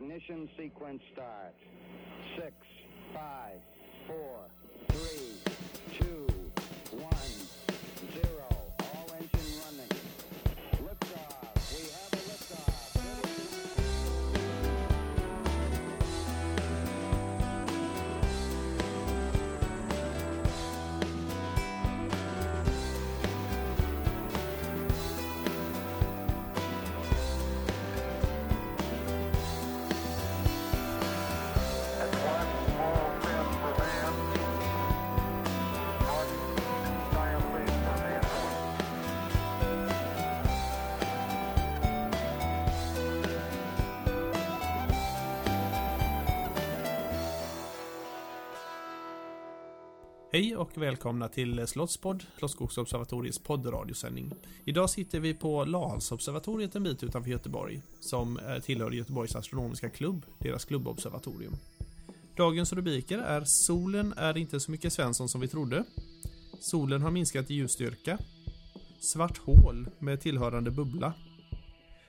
Ignition sequence start. Six, five, four, three, two, Hej och välkomna till Slottspodd, Slottsskogsobservatoriets poddradiosändning. Idag sitter vi på Lahalsobservatoriet en bit utanför Göteborg, som eh, tillhör Göteborgs astronomiska klubb, deras klubbobservatorium. Dagens rubriker är Solen är inte så mycket Svensson som vi trodde. Solen har minskat i ljusstyrka. Svart hål med tillhörande bubbla.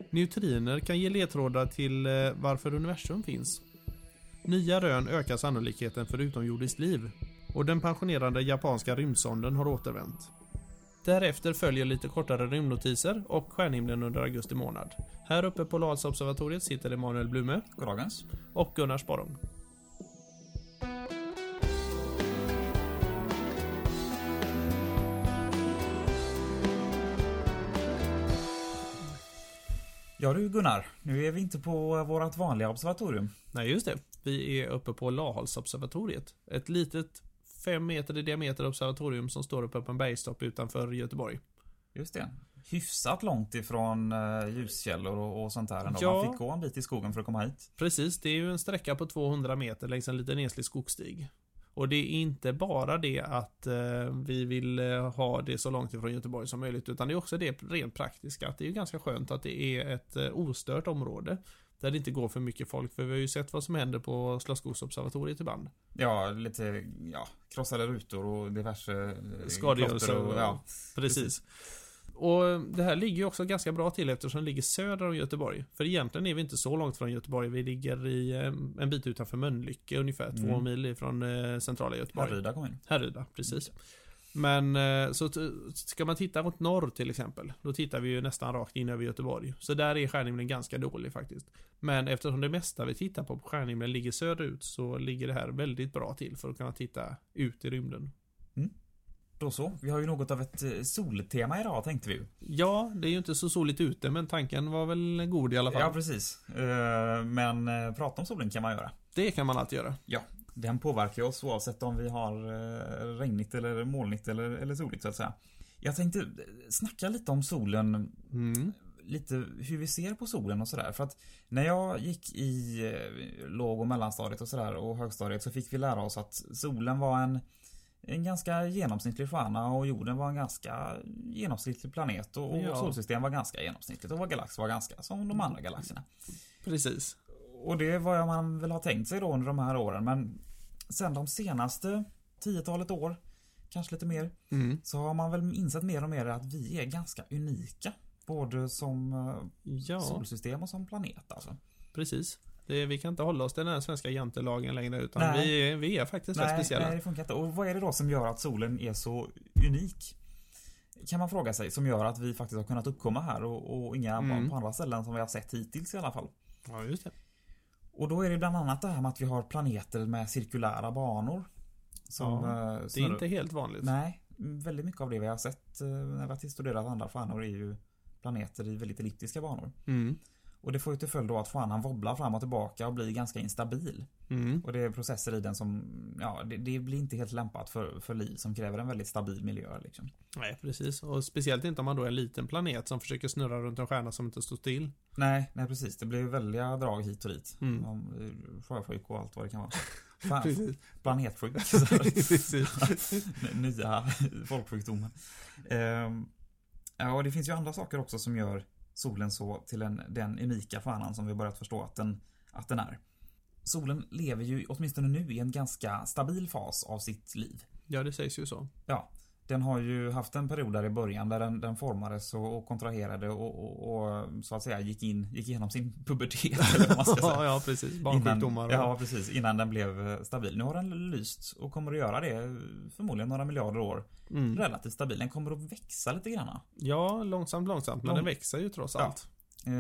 Neutriner kan ge ledtrådar till eh, varför universum finns. Nya rön ökar sannolikheten för utomjordiskt liv och den pensionerade japanska rymdsonden har återvänt. Därefter följer lite kortare rymdnotiser och stjärnhimlen under augusti månad. Här uppe på Lahalsobservatoriet sitter Emanuel Blume Goddagens. och Gunnar Sporrong. Ja du Gunnar, nu är vi inte på vårt vanliga observatorium. Nej, just det. Vi är uppe på Lahalsobservatoriet. Ett litet 5 meter i diameter observatorium som står uppe på en bergstopp utanför Göteborg. Just det. Hyfsat långt ifrån uh, ljuskällor och, och sånt där ändå. Ja. Man fick gå en bit i skogen för att komma hit. Precis, det är ju en sträcka på 200 meter längs en liten enslig skogsstig. Och det är inte bara det att eh, vi vill eh, ha det så långt ifrån Göteborg som möjligt, utan det är också det rent praktiska. Att det är ju ganska skönt att det är ett eh, ostört område. Där det inte går för mycket folk, för vi har ju sett vad som händer på Slottsskogsobservatoriet ibland. Ja, lite ja, krossade rutor och diverse eh, Skadegörelse och, ja, precis. Och det här ligger ju också ganska bra till eftersom det ligger söder om Göteborg. För egentligen är vi inte så långt från Göteborg. Vi ligger i eh, en bit utanför Mölnlycke, ungefär två Mm. mil ifrån eh, centrala Göteborg. Härryda kommun. Härryda, precis. Men så ska man titta mot norr till exempel, då tittar vi ju nästan rakt in över Göteborg. Så där är stjärnhimlen ganska dålig faktiskt. Men eftersom det mesta vi tittar på på stjärnhimlen ligger söderut så ligger det här väldigt bra till för att kunna titta ut i rymden. Då så. Vi har ju något av ett eh, soltema idag tänkte vi ju. Ja, det är ju inte så soligt ute, men tanken var väl god i alla fall. Ja, precis. Eh, Men eh, prata om solen kan man göra. det kan man alltid göra. Ja, den påverkar oss oavsett om vi har regnigt eller molnigt eller, eller soligt så att säga. Jag tänkte snacka lite om solen, Mm. Lite hur vi ser på solen och sådär. För att när jag gick i eh, låg och mellanstadiet och sådär och högstadiet så fick vi lära oss att solen var en en ganska genomsnittlig stjärna och jorden var en ganska genomsnittlig planet och, och Ja. solsystem var ganska genomsnittligt och vår galax var ganska som de andra galaxerna. Precis. Och det är vad man väl har tänkt sig då under de här åren men sen de senaste tiotalet år, kanske lite mer, Mm. så har man väl insett mer och mer att vi är ganska unika. Både som eh, Ja, solsystem och som planet alltså. precis. Det, vi kan inte hålla oss till den här svenska jantelagen längre, utan Nej. vi vi är faktiskt rätt speciella. nej, det funkar inte. Och vad är det då som gör att solen är så unik? Kan man fråga sig, som gör att vi faktiskt har kunnat uppkomma här och, och inga Mm. på andra ställen som vi har sett hittills i alla fall. Ja, just det. Och då är det bland annat det här med att vi har planeter med cirkulära banor. Som, Ja, eh, Det är inte helt vanligt. Nej, väldigt mycket av det vi har sett eh, när vi har studerat andra stjärnor är ju planeter i väldigt elliptiska banor. Mm. Och det får ju till följd då att stjärnan wobblar fram och tillbaka och blir ganska instabil. Mm. Och det är processer i den som, ja, det, det blir inte helt lämpat för, för liv som kräver en väldigt stabil miljö liksom. Nej, precis. Och speciellt inte om man då är en liten planet som försöker snurra runt en stjärna som inte står still. Nej, nej precis. Det blir väldiga drag hit och dit. Mm. Eh, Sjösjuk och allt vad det kan vara. Fan, planetsjuk. Nya folksjukdomen. Ehm, ja, och det finns ju andra saker också som gör solen så till en, den unika stjärnan som vi börjat förstå att den, att den är. Solen lever ju åtminstone nu i en ganska stabil fas av sitt liv. Ja, det sägs ju så. Ja, Den har ju haft en period där i början där den, den formades och, och kontraherade och, och, och så att säga gick in, gick igenom sin pubertet. Ja, ja, precis. Barnsjukdomar. Innan, ja, precis. Innan den blev eh, stabil. Nu har den lyst och kommer att göra det eh, förmodligen några miljarder år. Mm. Relativt stabil. Den kommer att växa lite grann. Ja, långsamt, långsamt. Men Lång- den växer ju trots Ja. allt. Eh,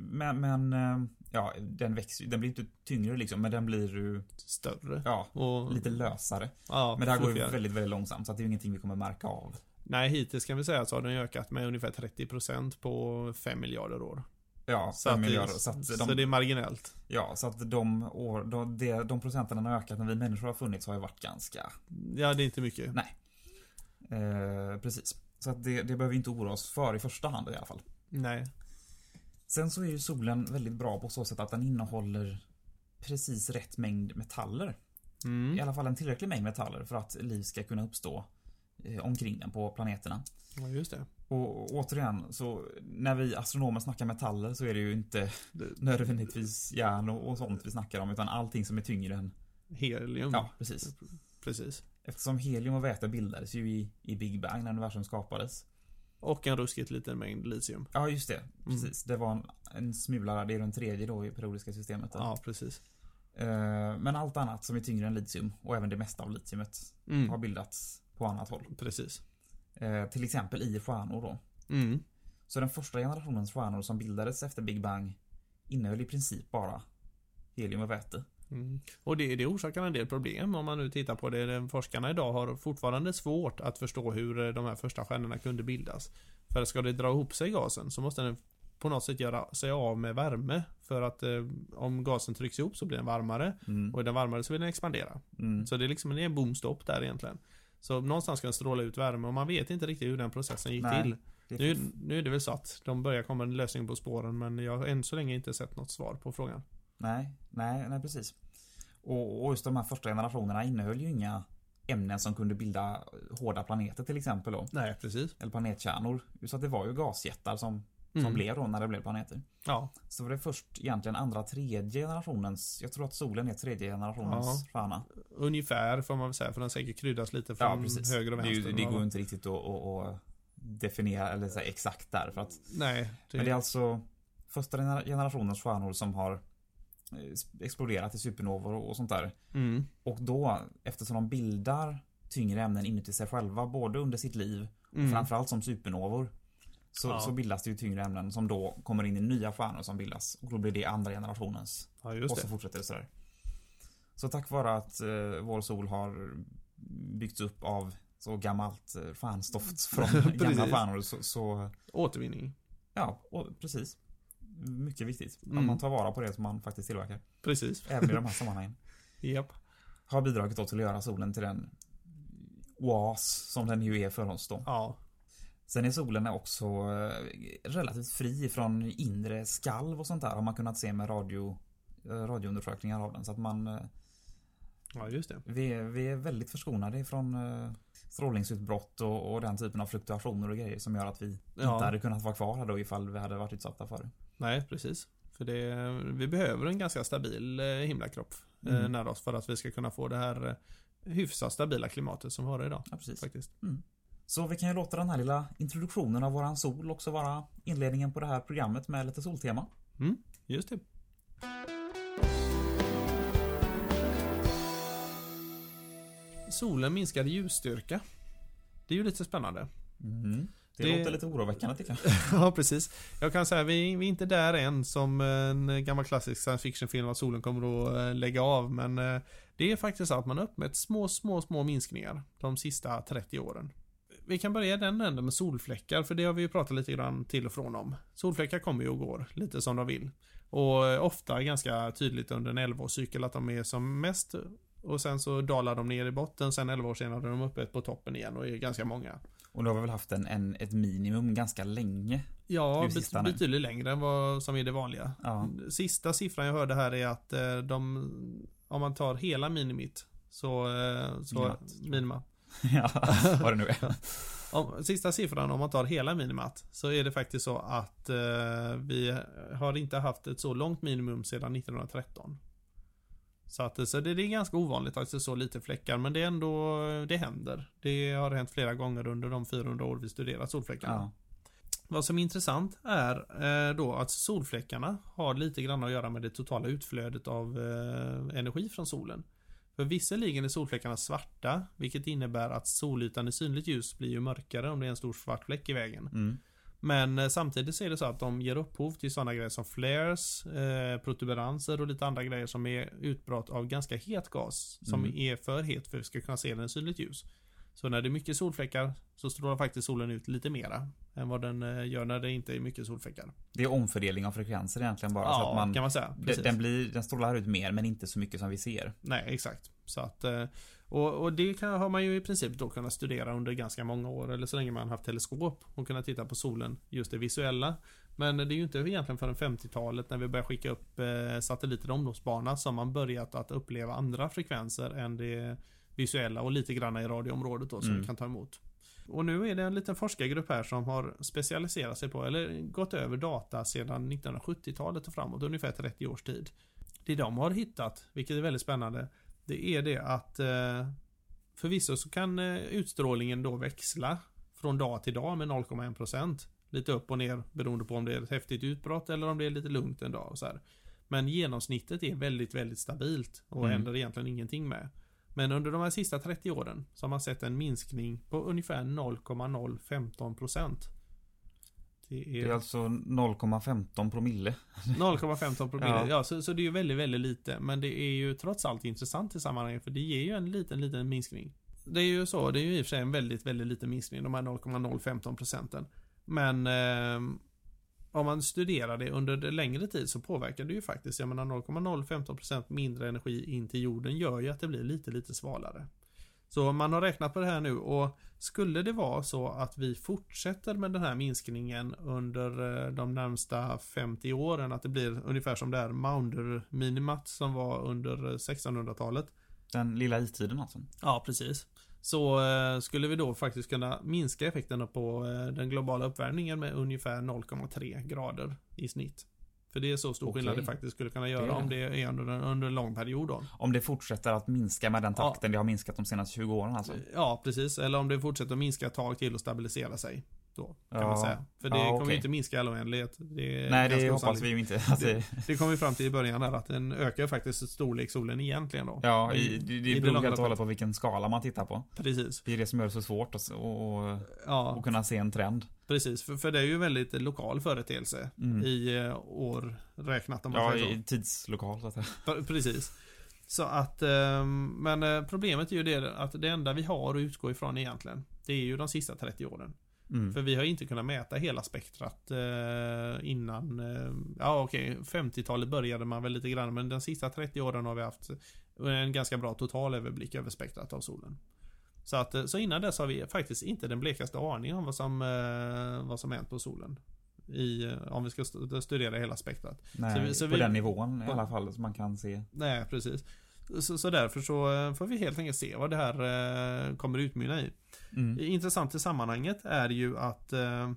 Men, men ja, den växer. Den blir inte tyngre liksom, men den blir ju Större. ja, Och, lite lösare. ja, Men det här går ju väldigt, väldigt långsamt så att det är ju ingenting vi kommer märka av. Nej, hittills kan vi säga så har den ökat med ungefär 30% på 5 miljarder år. Ja, Så, fem att, miljarder. det, Så att, så de, det är marginellt. ja, så att de, år, de, de, de procenten har ökat när vi människor har funnits har ju varit ganska Ja, det är inte mycket. Nej. Eh, precis. Så att det, det behöver vi inte oroa oss för i första hand i alla fall. Nej. Sen så är ju solen väldigt bra på så sätt att den innehåller precis rätt mängd metaller. Mm. I alla fall en tillräcklig mängd metaller för att liv ska kunna uppstå eh, omkring den på planeterna. Ja, just det. Och återigen, så när vi astronomer snackar metaller så är det ju inte nödvändigtvis järn och, och sånt vi snackar om utan allting som är tyngre än... Helium. Ja, precis. Precis. Eftersom helium och väte bildades ju i, i Big Bang när universum skapades. Och en ruskigt liten mängd litium. Ja, just det. Precis. Det var en, en smula, det är den tredje då i periodiska systemet. Ja, precis. Eh, Men allt annat som är tyngre än litium och även det mesta av litiumet har Mm. bildats på annat håll. Precis. Eh, Till exempel i stjärnor då. Mm. Så den första generationens stjärnor som bildades efter Big Bang innehöll i princip bara helium och väte. Mm. Och det, det orsakar en del problem om man nu tittar på det. Forskarna idag har fortfarande svårt att förstå hur eh, de här första stjärnorna kunde bildas. För ska det dra ihop sig gasen så måste den på något sätt göra sig av med värme. För att eh, om gasen trycks ihop så blir den varmare. Mm. Och är den varmare så vill den expandera. Mm. Så det är liksom det är en boomstopp där egentligen. Så någonstans ska den stråla ut värme och man vet inte riktigt hur den processen gick Nej, till. Nu, nu är det väl så att de börjar komma en lösning på spåren men jag har än så länge inte sett något svar på frågan. Nej, nej, nej precis. Och, och just de här första generationerna innehöll ju inga ämnen som kunde bilda hårda planeter till exempel då. Nej, precis. Eller planetkärnor. Så att det var ju gasjättar som, som Mm. blev då när det blev planeter. Ja, Så var det först egentligen andra, tredje generationens, jag tror att solen är tredje generationens stjärna. ungefär får man väl säga för den säkert kryddas lite Ja, från precis. höger och det, vänster. ju- det går ju inte riktigt att, att, att definiera eller säga exakt där. För att, Nej, det, Men det är alltså första gener- generationens stjärnor som har exploderat i supernovor och sånt där. mm, Och då, eftersom de bildar tyngre ämnen inuti sig själva, både under sitt liv och mm, framförallt som supernovor. Så, Ja. så bildas det ju tyngre ämnen som då kommer in i nya stjärnor som bildas. Och då blir det andra generationens. ja och så det. fortsätter det sådär. Så tack vare att eh, vår sol har byggts upp av så gammalt eh, stjärnstoft från gamla stjärnor så, så Återvinning. ja, och, precis. Mycket viktigt. Att Mm. man tar vara på det som man faktiskt tillverkar. Precis. Även i de här sammanhangen. Japp. Har bidragit då till att göra solen till den oas som den ju är för oss då. Ja. Sen är solen också eh, relativt fri från inre skalv och sånt där har man kunnat se med radio, eh, radioundersökningar av den. Så att man eh, Ja, just det. vi är, vi är väldigt förskonade ifrån eh, strålningsutbrott och, och den typen av fluktuationer och grejer som gör att vi Ja. inte hade kunnat vara kvar här då ifall vi hade varit utsatta för det. Nej, precis. För det, vi behöver en ganska stabil eh, himlakropp eh, Mm. nära oss för att vi ska kunna få det här eh, hyfsat stabila klimatet som vi har idag. Ja, precis. Faktiskt. Så vi kan ju låta den här lilla introduktionen av våran sol också vara inledningen på det här programmet med lite soltema. Mm, just det. Solen minskar ljusstyrka. Det är ju lite spännande. Mm. Det, Det- låter lite oroväckande tycker jag. Ja, precis. Jag kan säga, vi, vi är inte där än som en gammal klassisk science fiction-film att solen kommer att eh, lägga av, men eh, det är faktiskt så att man har uppmätt små, små, små minskningar de sista 30 åren. Vi kan börja den änden med solfläckar, för det har vi ju pratat lite grann till och från om. Solfläckar kommer ju och går, lite som de vill. Och eh, ofta ganska tydligt under en 11-årscykel att de är som mest och sen så dalar de ner i botten, sen 11 år senare är de uppe på toppen igen och är ganska många. Och då har vi väl haft en, en, ett minimum ganska länge. Ja, bet- betydligt längre än vad som är det vanliga. Ja. Sista siffran jag hörde här är att eh, de, om man tar hela minimit, så, eh, så Minimat, minima. ja, vad det nu är. Om, sista siffran om man tar hela minimat, så är det faktiskt så att eh, vi har inte haft ett så långt minimum sedan 1913. Så, att, så det, det är ganska ovanligt att det är så lite fläckar, men det är ändå, det händer. Det har hänt flera gånger under de 400 år vi studerat solfläckarna. Ja. Vad som är intressant är eh, då att solfläckarna har lite grann att göra med det totala utflödet av eh, energi från solen. För visserligen är solfläckarna svarta, vilket innebär att solytan i synligt ljus blir ju mörkare om det är en stor svart fläck i vägen. Mm. Men eh, samtidigt så är det så att de ger upphov till sådana grejer som flares, eh, protuberanser och lite andra grejer som är utbrott av ganska het gas. Som Mm. är för het för att vi ska kunna se den i synligt ljus. Så när det är mycket solfläckar så strålar faktiskt solen ut lite mera än vad den eh, gör när det inte är mycket solfläckar. Det är omfördelning av frekvenser egentligen bara. så Ja, att man, kan man säga. den, blir, den strålar ut mer men inte så mycket som vi ser. Nej, exakt. Så att, eh, och, och det kan, har man ju i princip då kunnat studera under ganska många år, eller så länge man haft teleskop och kunnat titta på solen, just det visuella. Men det är ju inte egentligen förrän 50-talet när vi börjar skicka upp eh, satelliter i omloppsbana som man börjat att uppleva andra frekvenser än det visuella och lite grann i radioområdet då som Mm. vi kan ta emot. Och nu är det en liten forskargrupp här som har specialiserat sig på, eller gått över data sedan 1970-talet och framåt, ungefär 30 års tid. Det de har hittat, vilket är väldigt spännande, det är det att eh, förvisso så kan eh, utstrålningen då växla från dag till dag med 0,1%. Lite upp och ner beroende på om det är ett häftigt utbrott eller om det är lite lugnt en dag och så här. Men genomsnittet är väldigt, väldigt stabilt och Mm. händer egentligen ingenting med. Men under de här sista 30 åren så har man sett en minskning på ungefär 0,015%. Det Det är är alltså 0,15 promille. 0,15 promille. Ja. Ja, så, så det är ju väldigt, väldigt lite. Men det är ju trots allt intressant i sammanhanget för det ger ju en liten, liten minskning. Det är ju så, det är ju i och för sig en väldigt, väldigt liten minskning, de här 0,015 procenten. Men eh, om man studerar det under det längre tid så påverkar det ju faktiskt, jag menar 0,015 procent mindre energi in till jorden gör ju att det blir lite, lite svalare. Så man har räknat på det här nu och skulle det vara så att vi fortsätter med den här minskningen under eh, de närmsta 50 åren, att det blir ungefär som det här Maunder-minimat som var under eh, 1600-talet. Den lilla istiden alltså. Ja, precis. Så eh, skulle vi då faktiskt kunna minska effekterna på eh, den globala uppvärmningen med ungefär 0,3 grader i snitt. För det är så stor Okej. skillnad det faktiskt skulle kunna Det göra är om det. det är under en, under en lång period då. Om det fortsätter att minska med den Ja. takten det har minskat de senaste 20 åren alltså. Ja, precis. Eller om det fortsätter att minska ett tag till och stabilisera sig. Då, kan Ja. man säga. För det Ja, kommer ju inte minska i all oändlighet. Det Nej, det hoppas osannolikt. vi ju inte. Att det, Det kom vi fram till i början här att den ökar faktiskt storlek solen egentligen då. ja, i, det, det beror helt och hållet på vilken skala man tittar på. Precis. Det är det som gör det så svårt att, och, Ja, och kunna se en trend. precis. För, för det är ju en väldigt lokal företeelse Mm. i eh, år räknat om man Ja, säger så. i tidslokal så att säga. Pre- Precis. Så att, ehm, men eh, problemet är ju det att det enda vi har att utgå ifrån egentligen, det är ju de sista 30 åren. Mm. För vi har inte kunnat mäta hela spektrat eh, innan, eh, ja okej, 50-talet började man väl lite grann, men de sista 30 åren har vi haft en ganska bra total överblick över spektrat av solen. Så, att, eh, så innan dess har vi faktiskt inte den blekaste aning om vad som, eh, vad som hänt på solen. I, eh, om vi ska st- studera hela spektrat. Nej, Så vi- så på vi- den nivån i på- alla fall som man kan se. Nej, precis. Så, så därför så eh, får vi helt enkelt se vad det här eh, kommer utmynna i. Mm. Intressant i sammanhanget är ju att eh,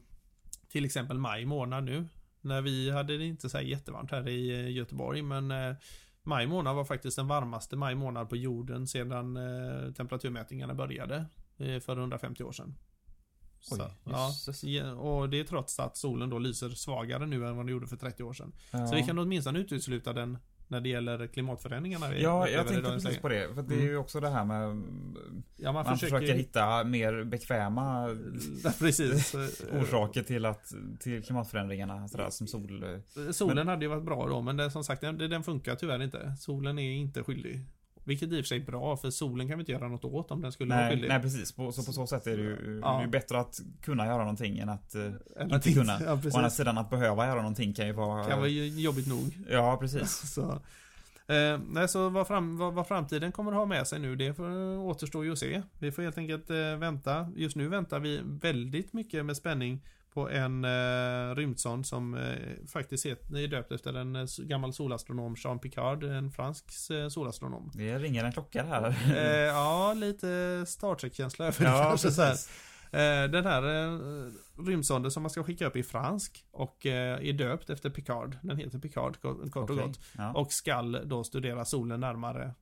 till exempel maj månad nu, när vi hade det inte så här jättevarmt här i Göteborg, men maj månad var faktiskt den varmaste maj månad på jorden sedan temperaturmätningarna började för 150 år sedan. Så, ja, och det är trots att solen då lyser svagare nu än vad den gjorde för 30 år sedan. Ja. Så vi kan åtminstone utesluta den när det gäller klimatförändringarna. Ja, jag tänkte precis läge. på det. För det är ju också det här med... Ja, man, Man, försöker, försöker hitta mer bekväma Ja, precis. orsaker till, att, till klimatförändringarna. Sådär, som sol... Solen hade ju varit bra då, men det, som sagt, den, den funkar tyvärr inte. Solen är inte skyldig. Vilket i och för sig är bra, för solen kan vi inte göra något åt om den skulle vara Nej, skyldig. nej, precis. På, så på så sätt är det ju Ja. det är bättre att kunna göra någonting än att eh, Än inte att kunna. Ja, Å andra sidan att behöva göra någonting kan ju vara... kan vara jobbigt nog. Ja, precis. Så, eh, nej, så vad, fram, vad, vad framtiden kommer att ha med sig nu, det får, återstår ju att se. Vi får helt enkelt eh, vänta. Just nu väntar vi väldigt mycket med spänning på en eh, rymdsond som eh, faktiskt är, är döpt efter en eh, gammal solastronom, Jean Picard, en fransk eh, solastronom. Det ringer en klocka här. Eh, ja, lite Star Trek-känsla över det ja, kanske så här. Eh, Den här eh, rymdsonden som man ska skicka upp är fransk och är döpt efter Picard. Den heter Picard kort och gott. Ja. Och skall då studera solen närmare.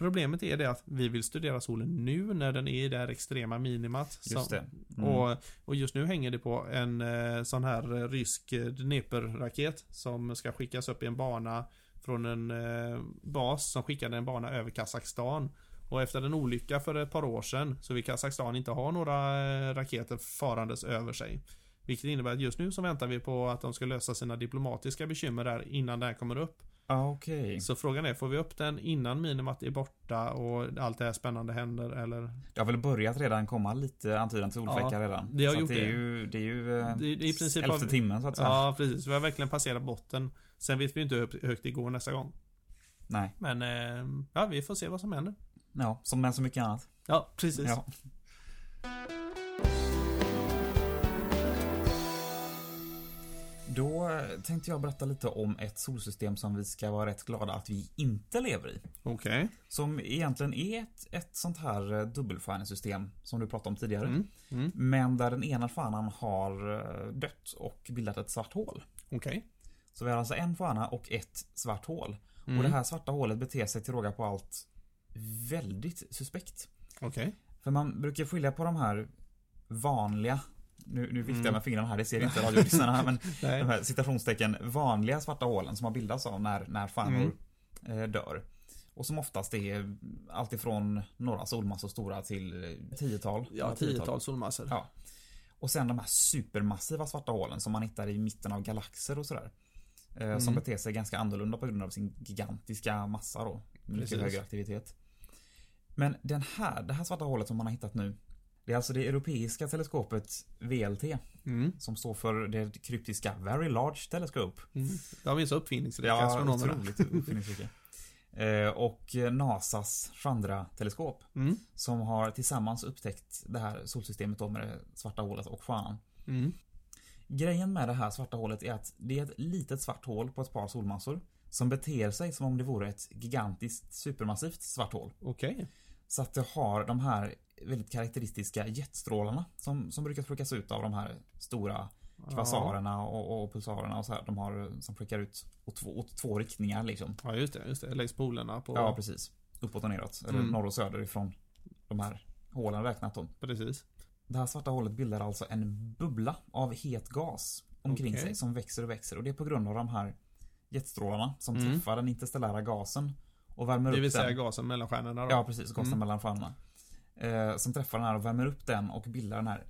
Problemet är det att vi vill studera solen nu när den är i det här extrema minimat. Just. Mm. Och, och just nu hänger det på en eh, sån här eh, rysk eh, Dnepr-raket som ska skickas upp i en bana från en bas som skickade en bana över Kazakstan. Och efter en olycka för ett par år sedan så vill Kazakstan inte ha några raketer farandes över sig. Vilket innebär att just nu så väntar vi på att de ska lösa sina diplomatiska bekymmer där innan det här kommer upp. Ja, okej. Så frågan är, får vi upp den innan Minimat är borta och allt det här spännande händer eller? Det har väl börjat redan komma lite antydan till solfläckar Ja, redan. det har så gjort det. Är det. ju, det är ju eh, Det- det är i princip elfte av- timmen så att säga. Ja, precis. Vi har verkligen passerat botten. Sen vet vi inte hur högt- högt det går nästa gång. Nej. Men eh, ja, vi får se vad som händer. Ja, som med så mycket annat. Ja, precis. Ja. Då tänkte jag berätta lite om ett solsystem som vi ska vara rätt glada att vi inte lever i. Okej. Som egentligen är ett, ett sånt här eh, dubbelstjärnesystem som du pratade om tidigare. Mm. Mm. Men där den ena stjärnan har eh, dött och bildat ett svart hål. Okej. Så vi har alltså en stjärna och ett svart hål. Mm. Och det här svarta hålet beter sig till råga på allt väldigt suspekt. Okej. För man brukar skilja på de här vanliga nu, nu viftar jag Mm. med fingrarna här, det ser inte radiolyssnarna men de här citationstecken vanliga svarta hålen som har bildats av när, när stjärnor Mm. eh, dör. Och som oftast är alltifrån några solmassor stora till eh, tiotal. Ja, tiotal solmassor. Ja. Och sen de här supermassiva svarta hålen som man hittar i mitten av galaxer och sådär. Eh, Som Mm. beter sig ganska annorlunda på grund av sin gigantiska massa då. Mycket Precis. högre aktivitet. Men den här, det här svarta hålet som man har hittat nu. Det är alltså det europeiska teleskopet VLT. Mm. Som står för det kryptiska Very Large Telescope. Mm. De är så uppfinningsrika Ja, astronomerna. otroligt uppfinningsrika. Eh, och NASAs Chandra-teleskop. Mm. Som har tillsammans upptäckt det här solsystemet då med det svarta hålet och stjärnan. Mm. Grejen med det här svarta hålet är att det är ett litet svart hål på ett par solmassor. Som beter sig som om det vore ett gigantiskt supermassivt svart hål. Okej. Så att det har de här väldigt karaktäristiska jetstrålarna som, som brukar tryckas ut av de här stora kvasarerna och, och pulsarerna och så här. De har som skickar ut åt två, åt två riktningar liksom. Ja, just det. Just det. Längs polerna på... Ja, precis. Uppåt och neråt. Eller Mm. norr och söder ifrån de här hålen räknat då. Precis. Det här svarta hålet bildar alltså en bubbla av het gas omkring Okej. sig som växer och växer och det är på grund av de här jetstrålarna som Mm. träffar den interstellära gasen och värmer Det upp vill säga den. gasen mellan stjärnorna då. Ja, precis. Gasen Mm. mellan stjärnorna. Eh, som träffar den här och värmer upp den och bildar den här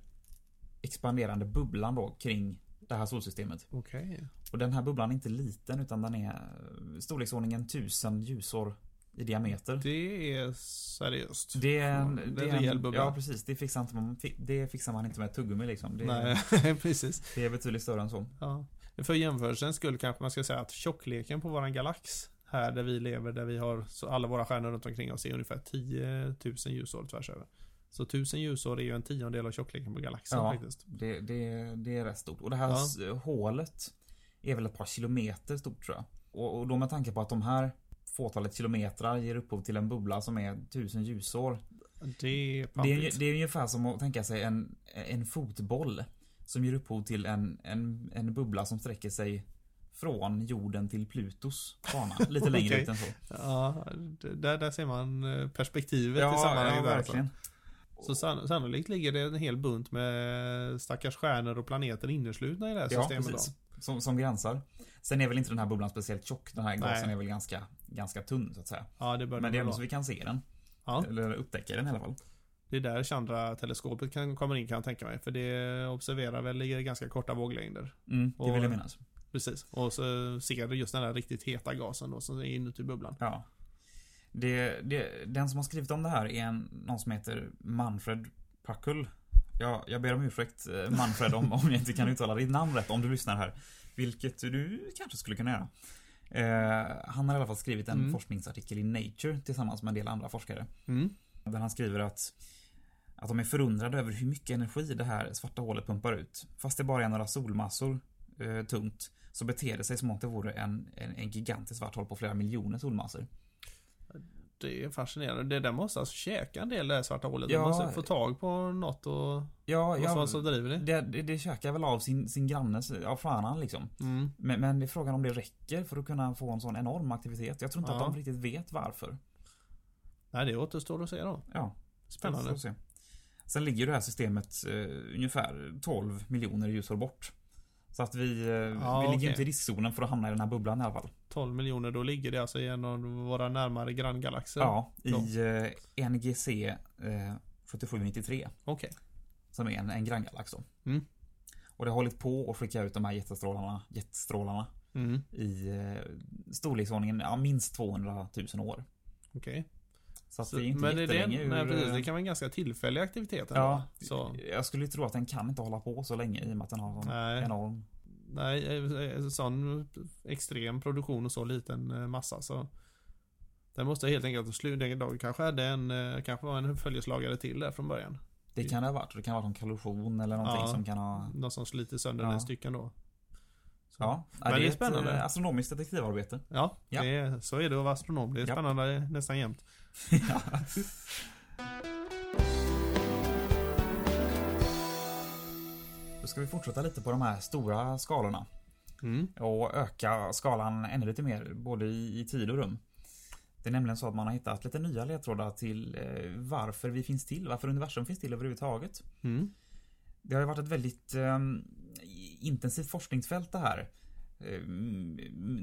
expanderande bubblan då kring det här solsystemet. Okej. Och den här bubblan är inte liten utan den är eh, storleksordningen 1000 ljusår i diameter. Det är seriöst. Det är en, Det är en det rejäl bubbla. Ja, precis. Det fixar, inte man, det fixar man inte med ett tuggummi liksom. Det, Nej, precis. det är betydligt större än så. Ja. För jämförelsens skull kanske man ska säga att tjockleken på våran galax här där vi lever, där vi har alla våra stjärnor runt omkring oss är ungefär 10 000 ljusår tvärs över. Så 1000 ljusår är ju en tiondel av tjockleken på galaxen Ja. faktiskt. Det, det, det är rätt stort. Och det här Ja. hålet är väl ett par kilometer stort tror jag. Och, och då med tanke på att de här fåtalet kilometrar ger upphov till en bubbla som är 1000 ljusår. Det är Det är, det är ungefär som att tänka sig en, en fotboll. Som ger upphov till en, en, en bubbla som sträcker sig från jorden till Plutos bana. Lite längre Okej. ut än så. Ja, där, där ser man eh, perspektivet i sammanhanget. där, alltså. verkligen. Så sann, sannolikt ligger det en hel bunt med stackars stjärnor och planeter inneslutna i det här Ja, systemet. precis. då. Som, som gränsar. Sen är väl inte den här bubblan speciellt tjock. Den här gasen är väl ganska, ganska tunn så att säga. Ja, det bör Men det är ändå så vi kan se den. Ja. Eller upptäcka den i alla fall. Det är där Chandra-teleskopet kan, kommer in kan jag tänka mig. För det observerar väl i ganska korta våglängder. Mm, det vill jag minnas. Precis. Och så ser du just den där riktigt heta gasen då som är inuti bubblan. Ja. Det, det, den som har skrivit om det här är en, någon som heter Manfred Puckle. Ja, jag ber om ursäkt eh, Manfred om, om jag inte kan uttala ditt namn rätt om du lyssnar här. Vilket du kanske skulle kunna göra. Eh, han har i alla fall skrivit en Mm. forskningsartikel i Nature tillsammans med en del andra forskare. Mm. Där han skriver att, att de är förundrade över hur mycket energi det här svarta hålet pumpar ut. Fast det bara är några solmassor eh, tungt så beter det sig som om det vore en, en, en gigantisk svart hål på flera miljoner solmassor. det är fascinerande. Det där måste alltså käka en del det här svarta hålet. Ja. De måste få tag på något och... Ja, ja som driver det. det, det, det käkar väl av sin, sin grannes, av fanan liksom. Mm. Men, men det är frågan om det räcker för att kunna få en sån enorm aktivitet. Jag tror inte Ja. att de riktigt vet varför. Nej, det återstår att se då. Ja, Spännande. så. Sen ligger det här systemet eh, ungefär 12 miljoner ljusår bort. Så att vi, eh, Ja, vi ligger okej. inte i riskzonen för att hamna i den här bubblan i alla fall. 12 miljoner, då ligger det alltså i en av våra närmare granngalaxer. Ja, i Ja. eh, NGC eh, 7793. Okej. Som är en, en granngalax då. Mm. Och det har hållit på att skicka ut de här jättestrålarna, jättestrålarna Mm. i eh, storleksordningen ja, minst 200 000 år. Okej. Så att Så- det är inte Men det, det, jättelänge nej, precis, eh, det kan vara en ganska tillfällig aktivitet ändå. Ja, Så, jag skulle tro att den kan inte hålla på så länge i och med att den har en Nej. enorm... nej, eh, sån extrem produktion och så liten eh, massa så Den måste helt enkelt sluta. Den kanske hade en, eh, kanske var en följeslagare till där från början. Det kan det ha varit. Det kan ha varit en kollision eller någonting Ja. som kan ha... Någon som sliter sönder Ja. den stycken då. Så. Ja, Men det är ett, spännande. eh, astronomiskt detektivarbete. Ja, Ja. Det är, så är det att vara astronom. Det är Ja. spännande nästan jämt. ja. Då ska vi fortsätta lite på de här stora skalorna. Mm. och öka skalan ännu lite mer, både i, i tid och rum. Det är nämligen så att man har hittat lite nya ledtrådar till eh, varför vi finns till, varför universum finns till överhuvudtaget. Mm. Det har ju varit ett väldigt eh, intensivt forskningsfält det här. Eh,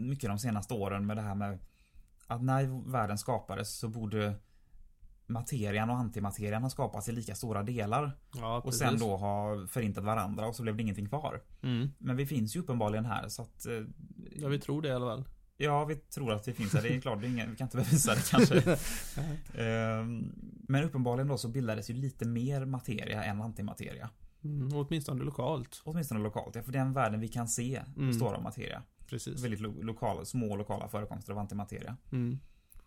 mycket de senaste åren med det här med att när världen skapades så borde materian och antimaterian ha skapats i lika stora delar Ja, och sen då ha förintat varandra och så blev det ingenting kvar. Mm. Men vi finns ju uppenbarligen här så att eh, Ja, vi tror det i alla fall. Ja, vi tror att det finns här. Det är klart, det är ingen, vi kan inte bevisa det kanske. Ehm, Men uppenbarligen då så bildades ju lite mer materia än antimateria. Mm. Åtminstone lokalt. Åtminstone lokalt. Ja, för den världen vi kan se Mm. består av materia. Precis. Väldigt lo- lokala, små lokala förekomster av antimateria. Mm.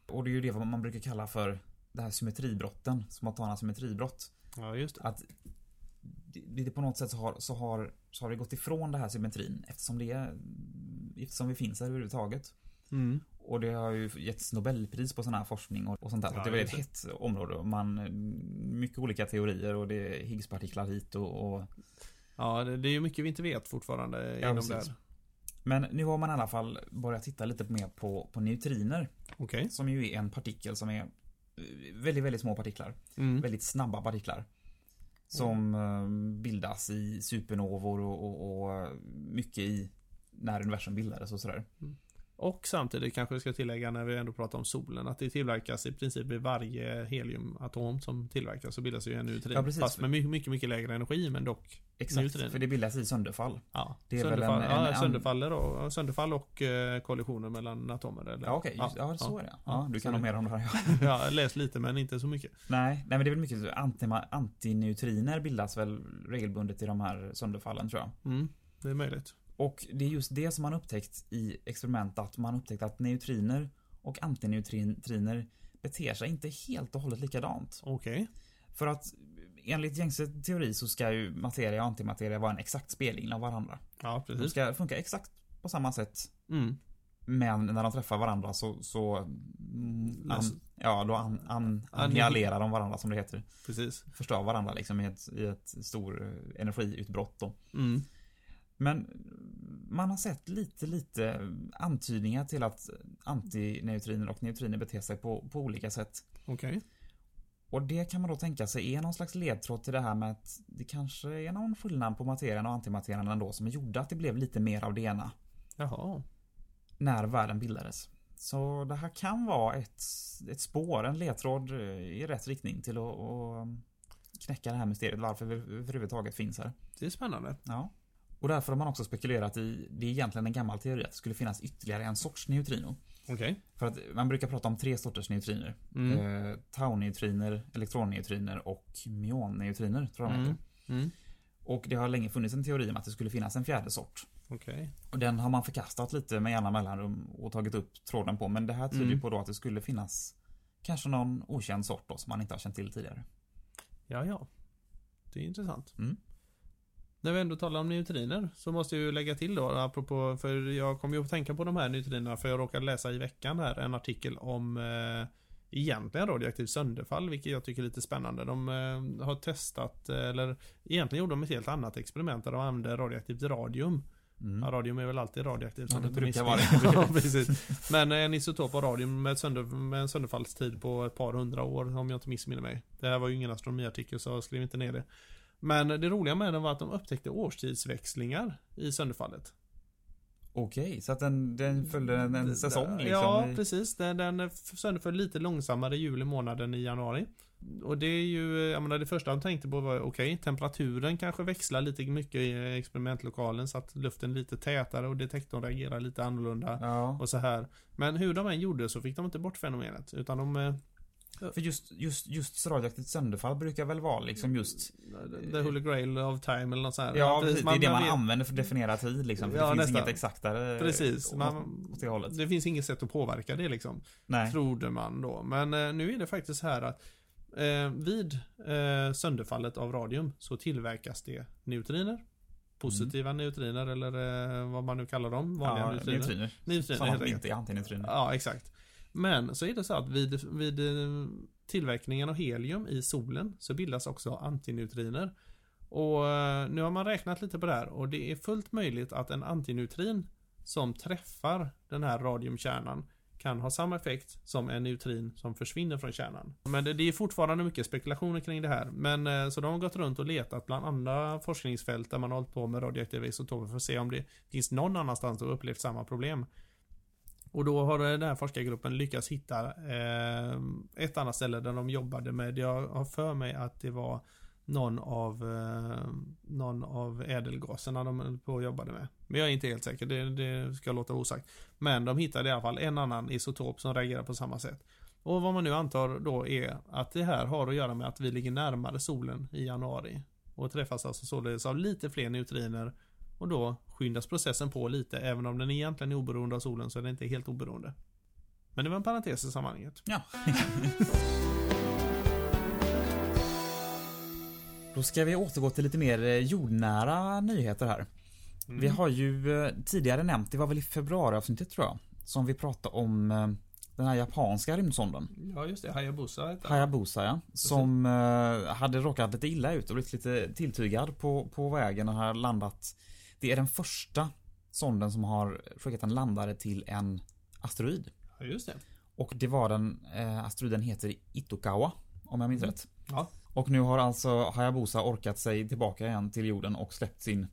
Och det är ju det man brukar kalla för det här symmetribrotten, spontana symmetribrott. Ja, just det. Att det, det på något sätt så har, så, har, så har det gått ifrån det här symmetrin eftersom det är, eftersom vi finns här överhuvudtaget. Mm. Och det har ju getts Nobelpris på sån här forskning och, och sånt där. Så Ja, det är just hett område. Och Man, mycket olika teorier och det är Higgspartiklar hit och, och Ja, det, det är ju mycket vi inte vet fortfarande Ja, inom precis. där. Men nu har man i alla fall börjat titta lite mer på, på neutriner. Okej. Som ju är en partikel som är eh, väldigt, väldigt små partiklar. Mm. Väldigt snabba partiklar. Som eh, bildas i supernovor och, och, och mycket i när universum bildades och sådär. Och samtidigt kanske vi ska tillägga när vi ändå pratar om solen att det tillverkas i princip i varje heliumatom som tillverkas så bildas ju en neutrin. Ja, precis. Fast med mycket, mycket, mycket lägre energi men dock. Exakt, Neutriner. för det bildas i sönderfall. Ja, Det är väl sönderfall, en- en- ja, sönderfaller och, sönderfall och eh, kollisioner mellan atomer. Eller? Ja okej, just- ja, så är det. Ja, du kan nog mer om det här. Ja. Ja, jag läst lite men inte så mycket. Nej, nej men det är väl mycket antima, antineutriner bildas väl regelbundet i de här sönderfallen tror jag. Mm, det är möjligt. Och det är just det som man upptäckt i experiment att man upptäckt att neutriner och antineutriner beter sig inte helt och hållet likadant. Okej. För att enligt gängse teori så ska ju materia och antimateria vara en exakt spegling av varandra. Ja, De precis. ska funka exakt på samma sätt Mm. men när de träffar varandra så, så mm, an, Alltså- ja, då an, an, annihilerar de varandra som det heter. Precis. Förstör varandra liksom i ett, i ett stor eh, energiutbrott då. Mm. Men man har sett lite, lite antydningar till att antineutriner och neutriner beter sig på, på olika sätt. Okej. Och det kan man då tänka sig är någon slags ledtråd till det här med att det kanske är någon skillnad på materian och antimaterian ändå som gjorde att det blev lite mer av det ena Jaha. när världen bildades. Så det här kan vara ett, ett spår, en ledtråd i rätt riktning till att, att knäcka det här mysteriet varför vi överhuvudtaget finns här. Det är spännande. Ja. Och därför har man också spekulerat i, det är egentligen en gammal teori, att det skulle finnas ytterligare en sorts neutrino. Okej. För att man brukar prata om tre sorters neutriner. Mm. Eh, Tau-neutriner, elektroneutriner och myonneutriner tror jag de Mm. heter. Mm. Och det har länge funnits en teori om att det skulle finnas en fjärde sort. Okej. Och den har man förkastat lite med jämna mellanrum och tagit upp tråden på. Men det här tyder Mm. på då att det skulle finnas kanske någon okänd sort då som man inte har känt till tidigare. Ja, ja. Det är intressant. Mm. När vi ändå talar om neutriner så måste jag ju lägga till då, apropå, för jag kom ju att tänka på de här neutrinerna för jag råkade läsa i veckan här en artikel om eh, egentligen radioaktivt sönderfall, vilket jag tycker är lite spännande. De eh, har testat, eh, eller egentligen gjorde de ett helt annat experiment där de använde radioaktivt radium. Mm. Ja, radium är väl alltid radioaktivt. Ja, det brukar vara ja, precis. Men en isotop av radium med, sönder, med en sönderfallstid på ett par hundra år, om jag inte missminner mig. Det här var ju ingen astronomiartikel, så jag skrev inte ner det. Men det roliga med den var att de upptäckte årstidsväxlingar i sönderfallet. Okej, så att den, den följde en, en säsong liksom? Ja, precis. Den, den sönderföll lite långsammare i juli månad än i januari. Och det är ju, jag menar det första de tänkte på var okej, temperaturen kanske växlar lite mycket i experimentlokalen så att luften är lite tätare och detektorn reagerar lite annorlunda. Ja, Och så här. Men hur de än gjorde så fick de inte bort fenomenet. Utan de... för just, just, just radioaktivt sönderfall brukar väl vara liksom just The Holy Grail of Time eller något sånt här. Ja, precis, det är det man vet- använder för att definiera tid liksom. För Ja, det finns nästan. inget exaktare Precis, man- åt det hållet. Det finns inget sätt att påverka det liksom. Nej. Trodde man då. Men eh, nu är det faktiskt här att eh, vid eh, sönderfallet av radium så tillverkas det neutriner. Positiva neutriner eller eh, vad man nu kallar dem. Vanliga Ja, neutriner. neutriner. Neutriner Sådana som inte är antineutriner. Ja, exakt. Men så är det så att vid, vid eh, tillverkningen av helium i solen så bildas också antineutriner. Och eh, nu har man räknat lite på det här och det är fullt möjligt att en antineutrin som träffar den här radiumkärnan kan ha samma effekt som en neutrin som försvinner från kärnan. Men det, det är fortfarande mycket spekulationer kring det här. Men eh, så de har gått runt och letat bland andra forskningsfält där man har hållit på med radioaktiva isotoper för att se om det finns någon annanstans och upplevt samma problem. Och då har den här forskargruppen lyckats hitta eh, ett annat ställe där de jobbade med, jag har för mig att det var någon av, eh, någon av ädelgaserna de höll på och jobbade med. Men jag är inte helt säker, det, det ska jag låta osagt. Men de hittade i alla fall en annan isotop som reagerar på samma sätt. Och vad man nu antar då är att det här har att göra med att vi ligger närmare solen i januari. Och träffas alltså således av lite fler neutriner och då skyndas processen på lite, även om den egentligen är oberoende av solen så är den inte helt oberoende. Men det var en parentes i sammanhanget. Ja. Då ska vi återgå till lite mer eh, jordnära nyheter här. Mm. Vi har ju eh, tidigare nämnt, det var väl i februariavsnittet tror jag, som vi pratade om eh, den här japanska rymdsonden. Ja, just det. Hayabusa heter. Hayabusa ja. Som eh, hade råkat lite illa ut och blivit lite tilltygad på, på vägen och har landat. Det är den första sonden som har skickat en landare till en asteroid. Ja, just det. Och det var den, eh, asteroiden heter Itokawa, om jag minns Mm. rätt. Ja. Och nu har alltså Hayabusa orkat sig tillbaka igen till jorden och släppt sin,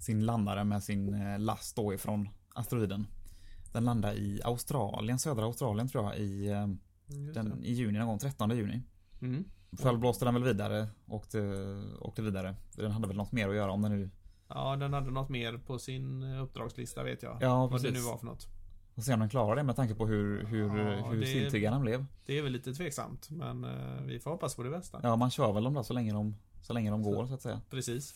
sin landare med sin eh, last då ifrån asteroiden. Den landar i Australien, södra Australien tror jag, i, eh, Just den, i juni någon gång, 13 juni. Mm. Själv blåste den väl vidare och åkte vidare. Den hade väl något mer att göra om den nu... Ja, den hade något mer på sin eh, uppdragslista vet jag. Ja, Vad det nu var för något. Och se om den klarar det med tanke på hur, hur, Ja, hur det- den blev. Det är väl lite tveksamt, men eh, vi får hoppas på det bästa. Ja, man kör väl dem där så länge de, så länge de går så att säga. Precis.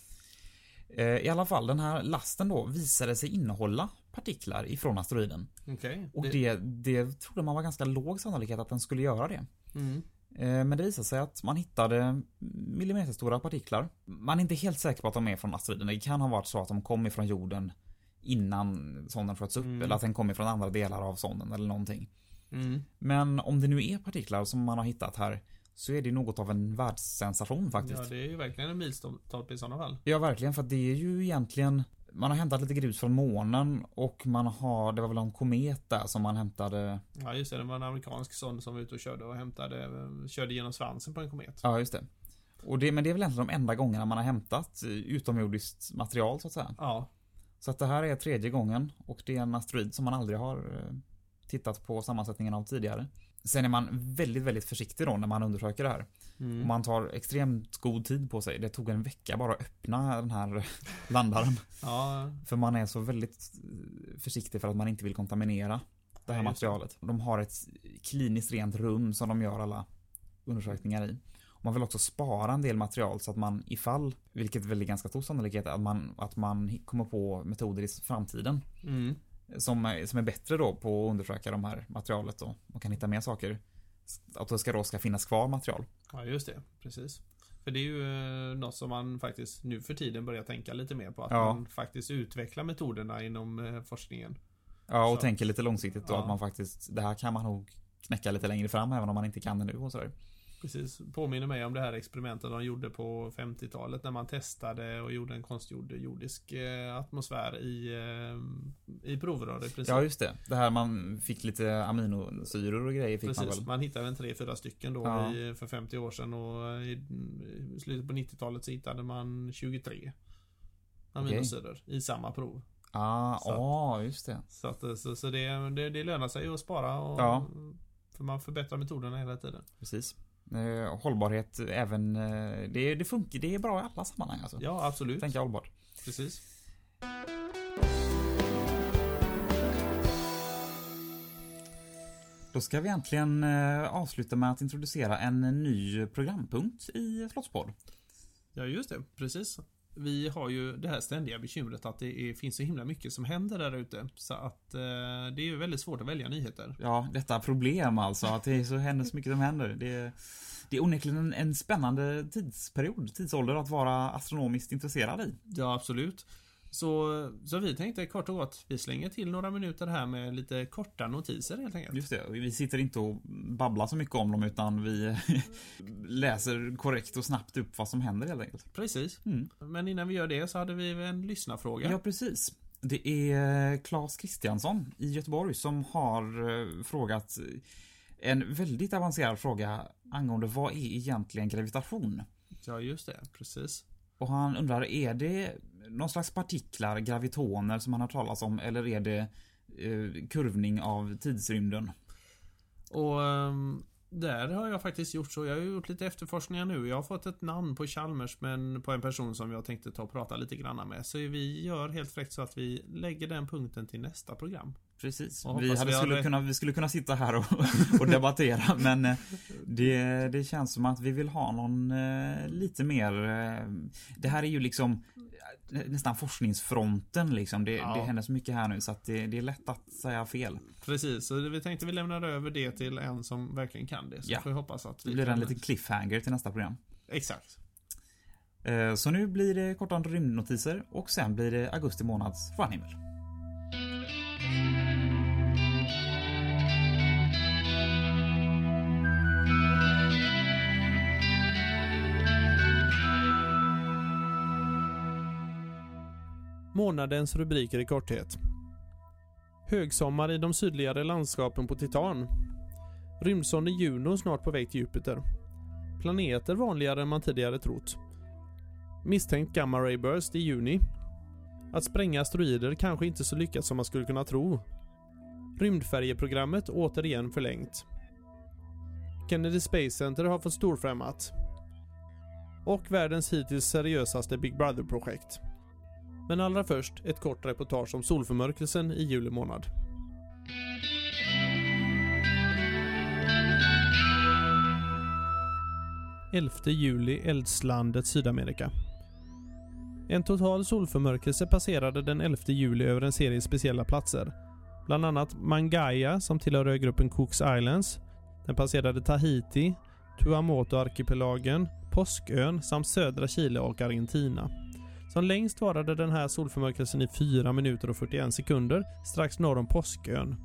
Eh, I alla fall, den här lasten då visade sig innehålla partiklar ifrån asteroiden. Okej. Och det, det trodde man var ganska låg sannolikhet att den skulle göra det. Mm. Eh, Men det visade sig att man hittade millimeterstora partiklar. Man är inte helt säker på att de är från asteroiden. Det kan ha varit så att de kom ifrån jorden innan sonden sköts upp. Mm. Eller att den kom ifrån andra delar av sonden eller någonting. Mm. Men om det nu är partiklar som man har hittat här så är det något av en världssensation faktiskt. Ja, det är ju verkligen en milstolpe i sådana fall. Ja, verkligen. För det är ju egentligen... Man har hämtat lite grus från månen och man har... Det var väl en komet där som man hämtade... Ja, just det. Det var en amerikansk sond som var ute och körde och hämtade, körde genom svansen på en komet. Ja, just det. Och det, men det är väl egentligen de enda gångerna man har hämtat utomjordiskt material så att säga. Ja, Så att det här är tredje gången och det är en asteroid som man aldrig har eh, tittat på sammansättningen av tidigare. Sen är man väldigt, väldigt försiktig då när man undersöker det här. Mm. Och man tar extremt god tid på sig. Det tog en vecka bara att öppna den här landaren. ja, För man är så väldigt försiktig för att man inte vill kontaminera det här Ja, materialet. De har ett kliniskt rent rum som de gör alla undersökningar i. Man vill också spara en del material så att man ifall, vilket väl är ganska stor sannolikhet, att man, att man kommer på metoder i framtiden mm. Som, som är bättre då på att undersöka de här materialet då och kan hitta mer saker. Att det ska då ska finnas kvar material. ja, just det. Precis. För det är ju eh, något som man faktiskt nu för tiden börjar tänka lite mer på. Att Ja. man faktiskt utvecklar metoderna inom eh, forskningen. Ja, och Så. tänker lite långsiktigt då Ja. att man faktiskt, det här kan man nog knäcka lite längre fram även om man inte kan det nu och sådär. Precis, påminner mig om det här experimentet de gjorde på 50-talet när man testade och gjorde en konstgjord jordisk eh, atmosfär i, eh, i provrör i princip. Ja just det. Det här man fick lite aminosyror och grejer fick Precis, man väl. man hittade en tre, fyra stycken då Ja. i, för 50 år sedan och i, i slutet på 90-talet så hittade man 23 aminosyror i samma prov. Ah, Så att- ah, just det. Så, att, så, så det, det, det lönar sig att spara och Ja. för man förbättrar metoderna hela tiden. Precis. Eh, hållbarhet även, eh, det, det funkar, det är bra i alla sammanhang alltså. Ja, absolut. Tänka hållbart. Precis. Då ska vi egentligen eh, avsluta med att introducera en ny programpunkt i Slottspodd. Ja, just det. Precis. Vi har ju det här ständiga bekymret att det är, finns så himla mycket som händer där ute. Så att eh, det är ju väldigt svårt att välja nyheter. Ja, detta problem alltså, att det är så händer så mycket som händer. Det, det är onekligen en, en spännande tidsperiod, tidsålder att vara astronomiskt intresserad i. Ja, absolut. Så, så vi tänkte kort och gott, vi slänger till några minuter här med lite korta notiser helt enkelt. Just det, vi sitter inte och babblar så mycket om dem utan vi läser korrekt och snabbt upp vad som händer helt enkelt. Precis. Mm. Men innan vi gör det så hade vi en lyssnarfråga. Ja, precis. Det är Claes Kristiansson i Göteborg som har eh, frågat en väldigt avancerad fråga angående vad är egentligen gravitation? Ja, just det. Precis. Och han undrar, är det någon slags partiklar, gravitoner som han har talat om eller är det eh, kurvning av tidsrymden? Och ehm, där har jag faktiskt gjort så. Jag har gjort lite efterforskningar nu. Jag har fått ett namn på Chalmers men på en person som jag tänkte ta och prata lite grann med. Så vi gör helt fräckt så att vi lägger den punkten till nästa program. Precis. Vi, hade vi skulle rätt. kunna, vi skulle kunna sitta här och, och debattera men eh, det, det känns som att vi vill ha någon eh, lite mer eh, Det här är ju liksom nästan forskningsfronten liksom. Det, Ja. det händer så mycket här nu så att det, det är lätt att säga fel. Precis, så vi tänkte vi lämnar över det till en som verkligen kan det. Så Ja. får vi hoppas att vi Det blir kan- en liten cliffhanger till nästa program. Exakt. Eh, Så nu blir det korta rymdnotiser och sen blir det augusti månads stjärnhimmel. Månadens rubriker i korthet. Högsommar i de sydligare landskapen på Titan. Rymdsonden Juno snart på väg till Jupiter. Planeter vanligare än man tidigare trott. Misstänkt gamma ray burst i juni. Att spränga asteroider kanske inte så lyckat som man skulle kunna tro. Rymdfärjeprogrammet återigen förlängt. Kennedy Space Center har fått storfrämmat. Och världens hittills seriösaste Big Brother-projekt. Men allra först ett kort reportage om solförmörkelsen i juli månad. Elfte juli Eldslandet Sydamerika. En total solförmörkelse passerade den 11 juli över en serie speciella platser. Bland annat Mangaya som tillhör ögruppen Cooks Islands. Den passerade Tahiti, Tuamotu-arkipelagen, Påskön samt södra Chile och Argentina. Som längst varade den här solförmörkelsen i 4 minuter och 41 sekunder strax norr om Påskön.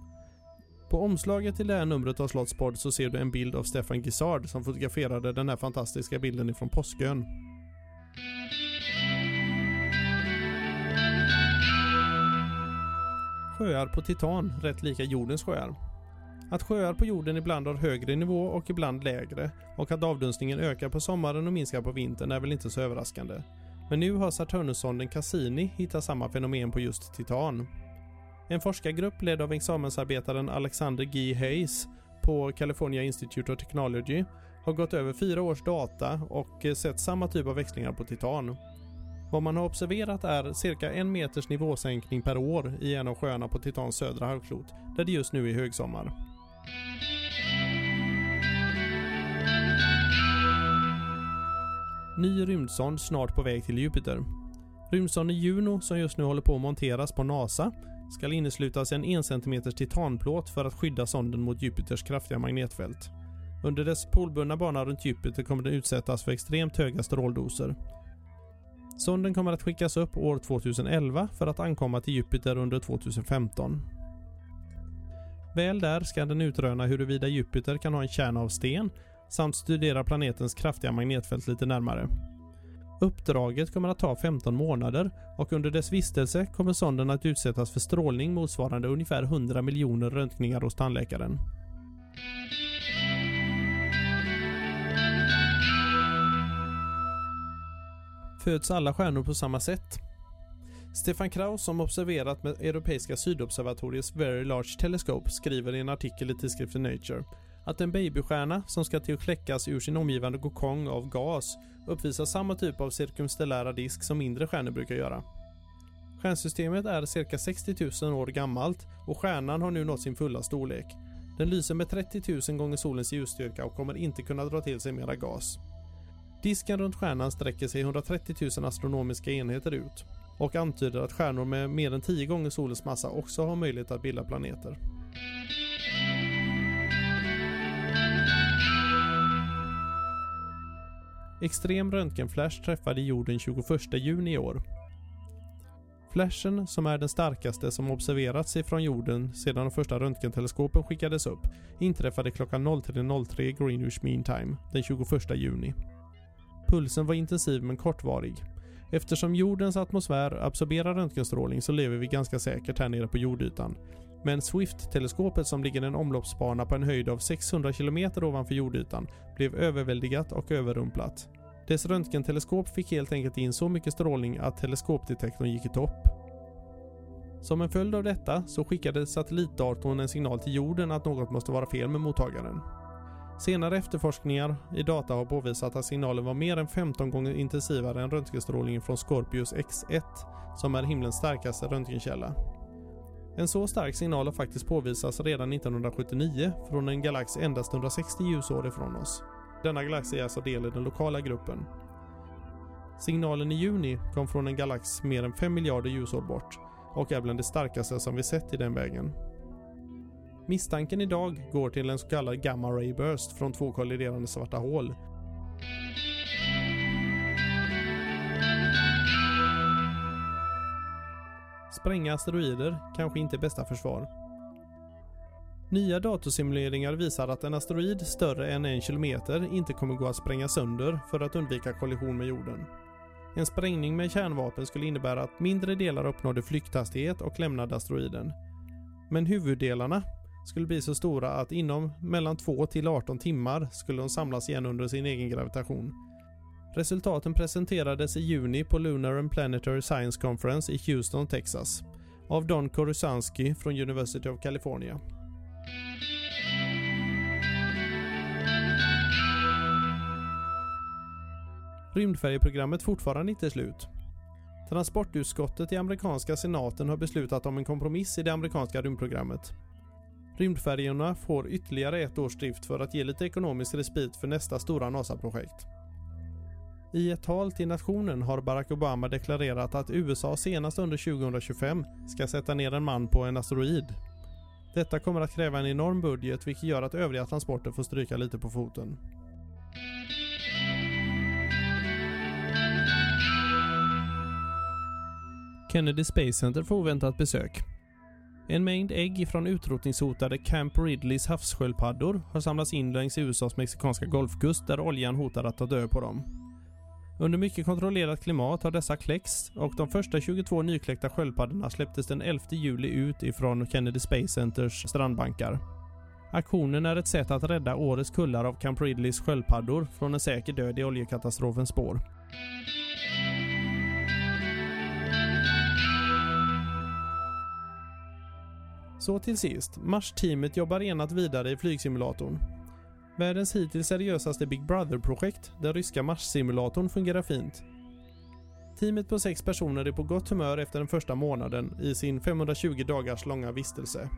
På omslaget till det här numret av Slottspodd så ser du en bild av Stefan Gissard som fotograferade den här fantastiska bilden ifrån Påskön. Sjöar på Titan, rätt lika jordens sjöar. Att sjöar på jorden ibland har högre nivå och ibland lägre och att avdunstningen ökar på sommaren och minskar på vintern är väl inte så överraskande. Men nu har Saturnussonden Cassini hittat samma fenomen på just Titan. En forskargrupp ledd av examensarbetaren Alexander G. Hayes på California Institute of Technology har gått över fyra års data och eh, sett samma typ av växlingar på Titan. Vad man har observerat är cirka en meters nivåsänkning per år i en av sjöarna på Titans södra halvklot, där det just nu är högsommar. Ny rymdsond snart på väg till Jupiter. Rymdsonden Juno, som just nu håller på att monteras på NASA, ska inneslutas i en 1 cm titanplåt för att skydda sonden mot Jupiters kraftiga magnetfält. Under dess polbundna bana runt Jupiter kommer den utsättas för extremt höga stråldoser. Sonden kommer att skickas upp år 2011 för att ankomma till Jupiter under 2015. Väl där ska den utröna huruvida Jupiter kan ha en kärna av sten samt studera planetens kraftiga magnetfält lite närmare. Uppdraget kommer att ta 15 månader och under dess vistelse kommer sonden att utsättas för strålning motsvarande ungefär 100 miljoner röntgningar hos tandläkaren. Föds alla stjärnor på samma sätt? Stefan Kraus som observerat med Europeiska sydobservatoriets Very Large Telescope skriver i en artikel i tidskriften Nature att en babystjärna som ska till att kläckas ur sin omgivande kokong av gas uppvisar samma typ av cirkumstellära disk som mindre stjärnor brukar göra. Stjärnsystemet är cirka 60 000 år gammalt och stjärnan har nu nått sin fulla storlek. Den lyser med 30 000 gånger solens ljusstyrka och kommer inte kunna dra till sig mera gas. Disken runt stjärnan sträcker sig 130 000 astronomiska enheter ut och antyder att stjärnor med mer än 10 gånger solens massa också har möjlighet att bilda planeter. Extrem röntgenflash träffade jorden 21 juni i år. Flashen, som är den starkaste som observerats ifrån jorden sedan de första röntgenteleskopen skickades upp, inträffade klockan 03.03 Greenwich Mean Time den 21 juni. Pulsen var intensiv men kortvarig. Eftersom jordens atmosfär absorberar röntgenstrålning så lever vi ganska säkert här nere på jordytan. Men Swift-teleskopet som ligger en omloppsbana på en höjd av 600 km ovanför jordytan blev överväldigat och överrumplat. Dess röntgenteleskop fick helt enkelt in så mycket strålning att teleskopdetektorn gick i topp. Som en följd av detta så skickade satellitdatorn en signal till jorden att något måste vara fel med mottagaren. Senare efterforskningar i data har påvisat att signalen var mer än 15 gånger intensivare än röntgenstrålningen från Scorpius X1 som är himlens starkaste röntgenkälla. En så stark signal har faktiskt påvisats redan 1979 från en galax endast 160 ljusår ifrån oss. Denna galax är alltså del i den lokala gruppen. Signalen i juni kom från en galax mer än 5 miljarder ljusår bort och är bland det starkaste som vi sett i den vägen. Misstanken idag går till en så kallad gamma ray burst från två kolliderande svarta hål. Spränga asteroider kanske inte är bästa försvar. Nya datorsimuleringar visar att en asteroid större än en kilometer inte kommer gå att spränga sönder för att undvika kollision med jorden. En sprängning med kärnvapen skulle innebära att mindre delar uppnådde flykthastighet och lämnade asteroiden. Men huvuddelarna skulle bli så stora att inom mellan 2 till 18 timmar skulle de samlas igen under sin egen gravitation. Resultaten presenterades i juni på Lunar and Planetary Science Conference i Houston, Texas av Don Korusansky från University of California. Rymdfärjeprogrammet fortfarande inte slut. Transportutskottet i amerikanska senaten har beslutat om en kompromiss i det amerikanska rymdprogrammet. Rymdfärjorna får ytterligare ett års drift för att ge lite ekonomisk respit för nästa stora NASA-projekt. I ett tal till nationen har Barack Obama deklarerat att USA senast under 2025 ska sätta ner en man på en asteroid. Detta kommer att kräva en enorm budget vilket gör att övriga transporter får stryka lite på foten. Kennedy Space Center får oväntat besök. En mängd ägg från utrotningshotade Camp Ridleys havssköldpaddor har samlats in längs USAs mexikanska golfkust där oljan hotar att ta död på dem. Under mycket kontrollerat klimat har dessa kläckts och de första 22 nykläckta sköldpaddorna släpptes den 11 juli ut ifrån Kennedy Space Centers strandbankar. Aktionen är ett sätt att rädda årets kullar av Camp Ridleys sköldpaddor från en säker död i oljekatastrofens spår. Så till sist, Mars-teamet jobbar enat vidare i flygsimulatorn. Världens hittills seriösaste Big Brother-projekt, den ryska Mars-simulatorn, fungerar fint. Teamet på sex personer är på gott humör efter den första månaden i sin 520 dagars långa vistelse.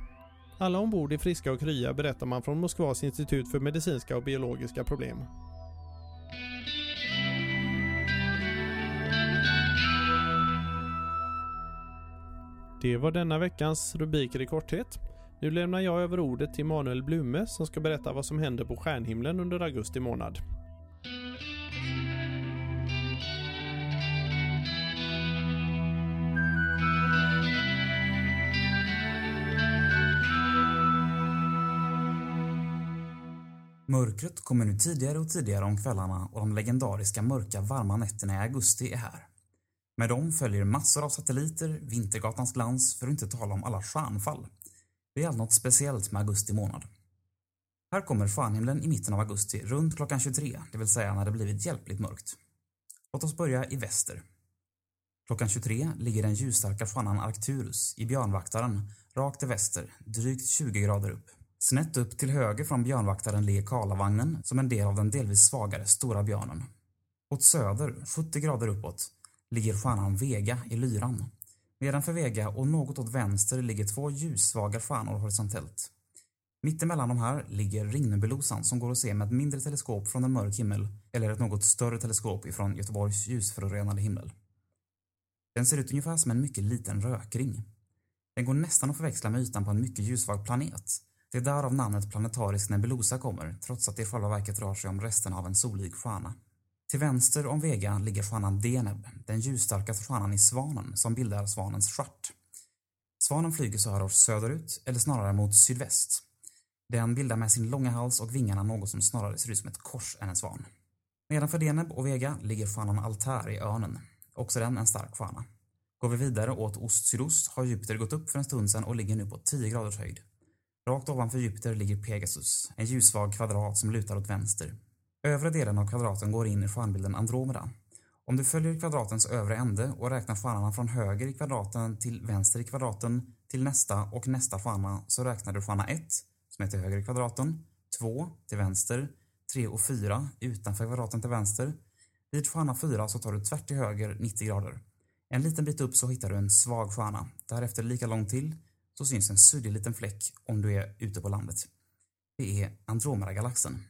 Alla ombord är friska och krya berättar man från Moskvas institut för medicinska och biologiska problem. Det var denna veckans rubriker i korthet. Nu lämnar jag över ordet till Manuel Blume som ska berätta vad som händer på stjärnhimlen under augusti månad. Mörkret kommer nu tidigare och tidigare om kvällarna och de legendariska mörka varma nätterna i augusti är här. Med dem följer massor av satelliter, Vintergatans glans, för att inte tala om alla stjärnfall. Det är allt något speciellt med augusti månad. Här kommer stjärnhimlen i mitten av augusti runt klockan 23, det vill säga när det blivit hjälpligt mörkt. Låt oss börja i väster. Klockan 23 ligger den ljusstarka stjärnan Arcturus i Björnvaktaren rakt till väster, drygt 20 grader upp. Snett upp till höger från Björnvaktaren ligger Karlavagnen som en del av den delvis svagare Stora björnen. Åt söder, 70 grader uppåt, ligger stjärnan Vega i Lyran. Nedanför Vega och något åt vänster ligger två ljussvaga stjärnor horisontellt. Mittemellan de här ligger Ringnebulosan som går att se med ett mindre teleskop från en mörk himmel eller ett något större teleskop ifrån Göteborgs ljusförorenade himmel. Den ser ut ungefär som en mycket liten rökring. Den går nästan att förväxla med ytan på en mycket ljussvag planet. Det är därav namnet planetarisk nebulosa kommer, trots att det i själva verket rör sig om resten av en solig stjärna. Till vänster om Vega ligger stjärnan Deneb, den ljusstarkaste stjärnan i Svanen som bildar Svanens stjärt. Svanen flyger så här års söderut, eller snarare mot sydväst. Den bildar med sin långa hals och vingarna något som snarare ser ut som ett kors än en svan. Nedanför Deneb och Vega ligger stjärnan Altair i Örnen, också den en stark stjärna. Går vi vidare åt ost-sydost har Jupiter gått upp för en stund sedan och ligger nu på 10 graders höjd. Rakt ovanför Jupiter ligger Pegasus, en ljussvag kvadrat som lutar åt vänster. Övre delen av kvadraten går in i stjärnbilden Andromeda. Om du följer kvadratens övre ände och räknar stjärnorna från höger i kvadraten till vänster i kvadraten till nästa och nästa stjärna så räknar du stjärna 1, som är till höger i kvadraten, 2 till vänster, 3 och 4 utanför kvadraten till vänster. Vid stjärna 4 så tar du tvärt till höger 90 grader. En liten bit upp så hittar du en svag stjärna. Därefter lika långt till så syns en suddig liten fläck om du är ute på landet. Det är Andromeda-galaxen.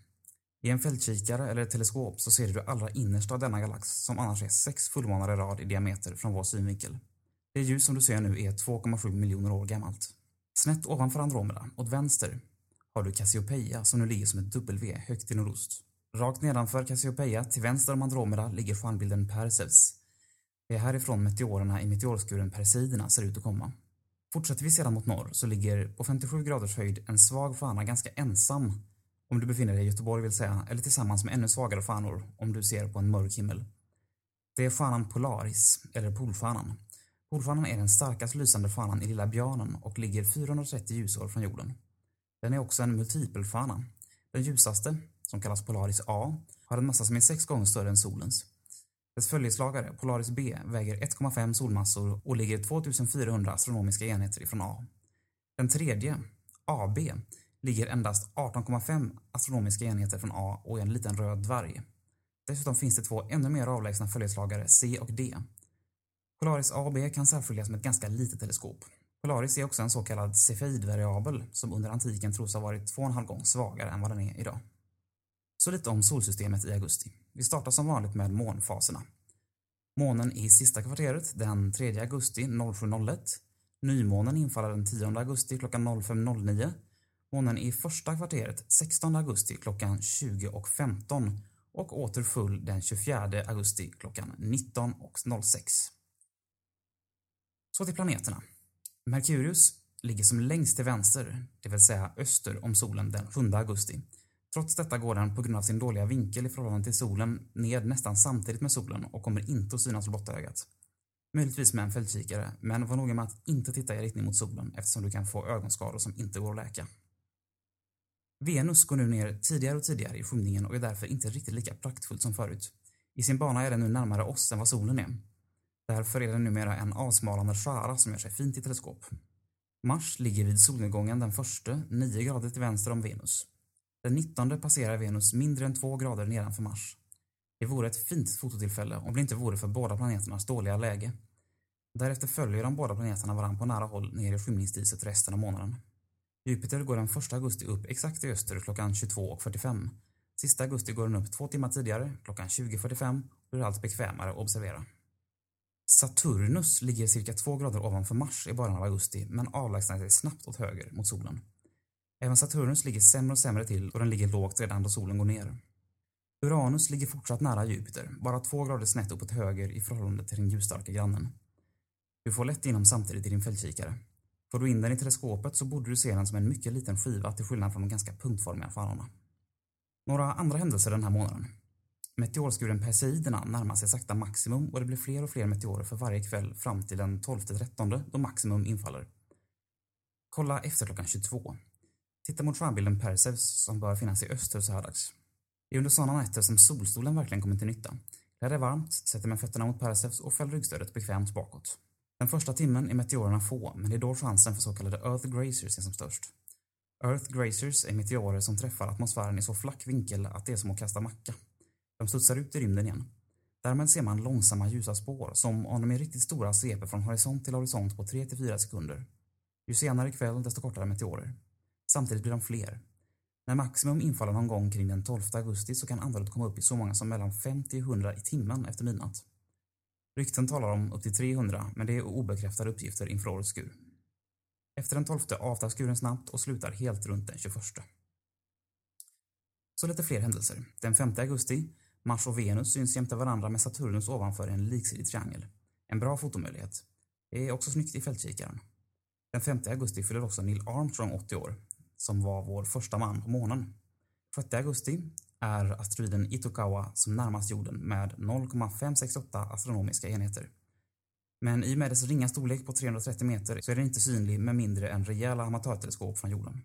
I en fältkikare eller ett teleskop så ser du det allra innersta av denna galax som annars är sex fullmånar i rad i diameter från vår synvinkel. Det ljus som du ser nu är 2,7 miljoner år gammalt. Snett ovanför Andromeda, åt vänster, har du Cassiopeia som nu ligger som ett W högt till nordost. Rakt nedanför Cassiopeia, till vänster om Andromeda, ligger stjärnbilden Perseus. Det är härifrån meteorerna i meteorskuren Perseiderna ser ut att komma. Fortsätter vi sedan mot norr så ligger på 57 graders höjd en svag stjärna ganska ensam om du befinner dig i Göteborg vill säga, eller tillsammans med ännu svagare fanor om du ser på en mörk himmel. Det är fanan Polaris, eller Polstjärnan. Polstjärnan är den starkast lysande fanan i Lilla björnen och ligger 430 ljusår från jorden. Den är också en multipelfana. Den ljusaste, som kallas Polaris A, har en massa som är sex gånger större än solens. Dess följeslagare, Polaris B, väger 1,5 solmassor och ligger 2400 astronomiska enheter ifrån A. Den tredje, AB, ligger endast 18,5 astronomiska enheter från A och en liten röd dvärg. Dessutom finns det två ännu mer avlägsna följeslagare, C och D. Polaris A och B kan särskiljas med ett ganska litet teleskop. Polaris är också en så kallad Cepheid-variabel som under antiken tros ha varit två och en halv gång svagare än vad den är idag. Så lite om solsystemet i augusti. Vi startar som vanligt med månfaserna. Månen i sista kvarteret den 3 augusti 07.01. Nymånen infaller den 10 augusti klockan 05.09. Månen i första kvarteret 16 augusti klockan 20.15 och åter full den 24 augusti klockan 19.06. Så till planeterna. Merkurius ligger som längst till vänster, det vill säga öster om solen den 7 augusti. Trots detta går den på grund av sin dåliga vinkel i förhållande till solen ned nästan samtidigt med solen och kommer inte att synas på blotta ögat. Möjligtvis med en fältkikare, men var noga med att inte titta i riktning mot solen eftersom du kan få ögonskador som inte går att läka. Venus går nu ner tidigare och tidigare i skymningen och är därför inte riktigt lika praktfullt som förut. I sin bana är den nu närmare oss än vad solen är. Därför är den numera en avsmalande skära som gör sig fint i teleskop. Mars ligger vid solnedgången den första, 9 grader till vänster om Venus. Den 19 passerar Venus mindre än 2 grader nedanför Mars. Det vore ett fint fototillfälle om det inte vore för båda planeternas dåliga läge. Därefter följer de båda planeterna varandra på nära håll ner i skymningsdiset resten av månaden. Jupiter går den 1 augusti upp exakt i öster klockan 22.45. Sista augusti går den upp två timmar tidigare, klockan 20.45 och blir allt bekvämare att observera. Saturnus ligger cirka två grader ovanför Mars i början av augusti men avlägsnar sig snabbt åt höger mot solen. Även Saturnus ligger sämre och sämre till och den ligger lågt redan då solen går ner. Uranus ligger fortsatt nära Jupiter, bara två grader snett uppåt höger i förhållande till den ljusstarka grannen. Du får lätt in dem samtidigt i din fältkikare. Får du in den i teleskopet så borde du se den som en mycket liten skiva till skillnad från de ganska punktformiga farorna. Några andra händelser den här månaden. Meteorskuren Perseiderna närmar sig sakta maximum och det blir fler och fler meteorer för varje kväll fram till den 12-13 då maximum infaller. Kolla efter klockan 22. Titta mot stjärnbilden Perseus som bör finnas i öster så här dags. Det är under sådana nätter som solstolen verkligen kommer till nytta. Där det är varmt, sätter man fötterna mot Perseus och fäller ryggstödet bekvämt bakåt. Den första timmen är meteorerna få, men det är då chansen för så kallade Earth Grazers är som störst. Earth Grazers är meteorer som träffar atmosfären i så flack vinkel att det är som att kasta macka. De studsar ut i rymden igen. Därmed ser man långsamma ljusa spår som om de är riktigt stora sveper från horisont till horisont på 3-4 sekunder. Ju senare ikväll desto kortare meteorer. Samtidigt blir de fler. När maximum infaller någon gång kring den 12 augusti så kan antalet komma upp i så många som mellan 50 och 100 i timmen efter midnatt. Rykten talar om upp till 300 men det är obekräftade uppgifter inför årets skur. Efter den 12 avtar skuren snabbt och slutar helt runt den 21. Så lite fler händelser. Den 5 augusti, Mars och Venus syns jämte varandra med Saturnus ovanför en liksidig triangel. En bra fotomöjlighet. Det är också snyggt i fältkikaren. Den 5 augusti fyller också Neil Armstrong 80 år, som var vår första man på månen. 6 augusti är asteroiden Itokawa som närmast jorden med 0,568 astronomiska enheter. Men i och med dess ringa storlek på 330 meter så är den inte synlig med mindre än rejäla amatörteleskop från jorden.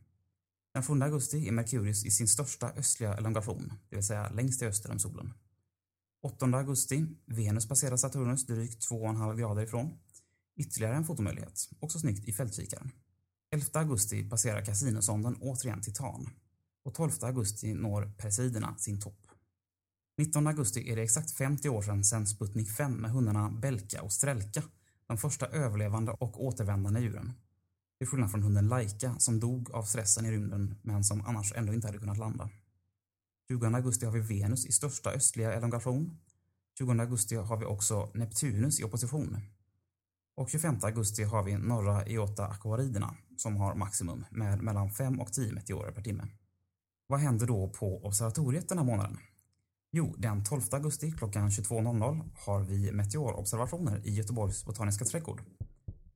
Den 7 augusti är Merkurius i sin största östliga elongation, det vill säga längst till öster om solen. 8 augusti, Venus passerar Saturnus drygt 2,5 grader ifrån. Ytterligare en fotomöjlighet, också snyggt i fältkikaren. 11 augusti passerar Cassinosonden återigen Titan. Och 12 augusti når Presiderna sin topp. 19 augusti är det exakt 50 år sedan, sedan Sputnik 5 med hundarna Belka och Strelka, de första överlevande och återvändande djuren. Till skillnad från hunden Laika som dog av stressen i rymden men som annars ändå inte hade kunnat landa. 20 augusti har vi Venus i största östliga elongation. 20 augusti har vi också Neptunus i opposition. Och 25 augusti har vi norra Iota-akvariderna som har maximum med mellan 5 och 10 meteorer per timme. Vad händer då på observatoriet den här månaden? Jo, den 12 augusti klockan 22.00 har vi meteorobservationer i Göteborgs botaniska trädgård.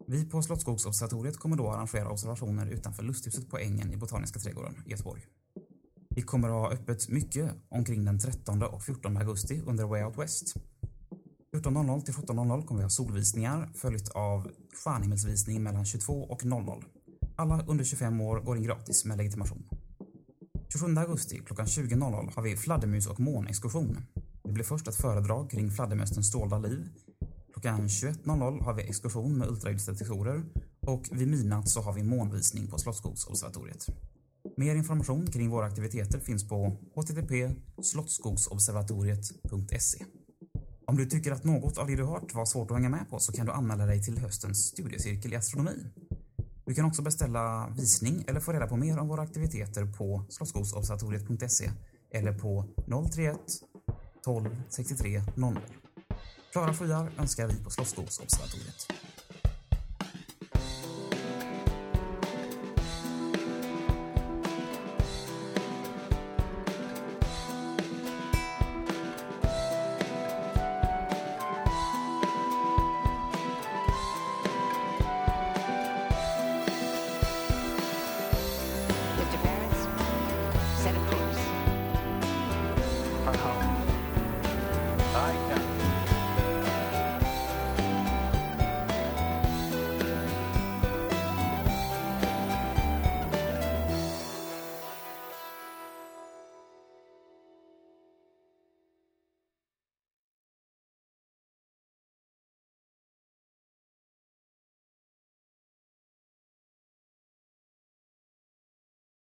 Vi på Slottsskogsobservatoriet kommer då arrangera observationer utanför lusthuset på ängen i Botaniska trädgården i Göteborg. Vi kommer att ha öppet mycket omkring den 13 och 14 augusti under Way Out West. 14.00 till 17.00 kommer vi ha solvisningar följt av stjärnhimmelsvisning mellan 22 och 00. Alla under 25 år går in gratis med legitimation. 27 augusti klockan 20.00 har vi fladdermus och månexkursion. Det blir först ett föredrag kring fladdermöstens dolda liv. Klockan 21.00 har vi exkursion med ultraljudsdetektorer och vid midnatt så har vi månvisning på Slottsskogsobservatoriet. Mer information kring våra aktiviteter finns på http slottsskogsobservatoriet.se. Om du tycker att något av det du hört var svårt att hänga med på så kan du anmäla dig till höstens studiecirkel i astronomi. Du kan också beställa visning eller få reda på mer om våra aktiviteter på slottsskogsobservatoriet.se eller på 031 12 63 00. Klara skyar önskar vi på Slottsskogsobservatoriet.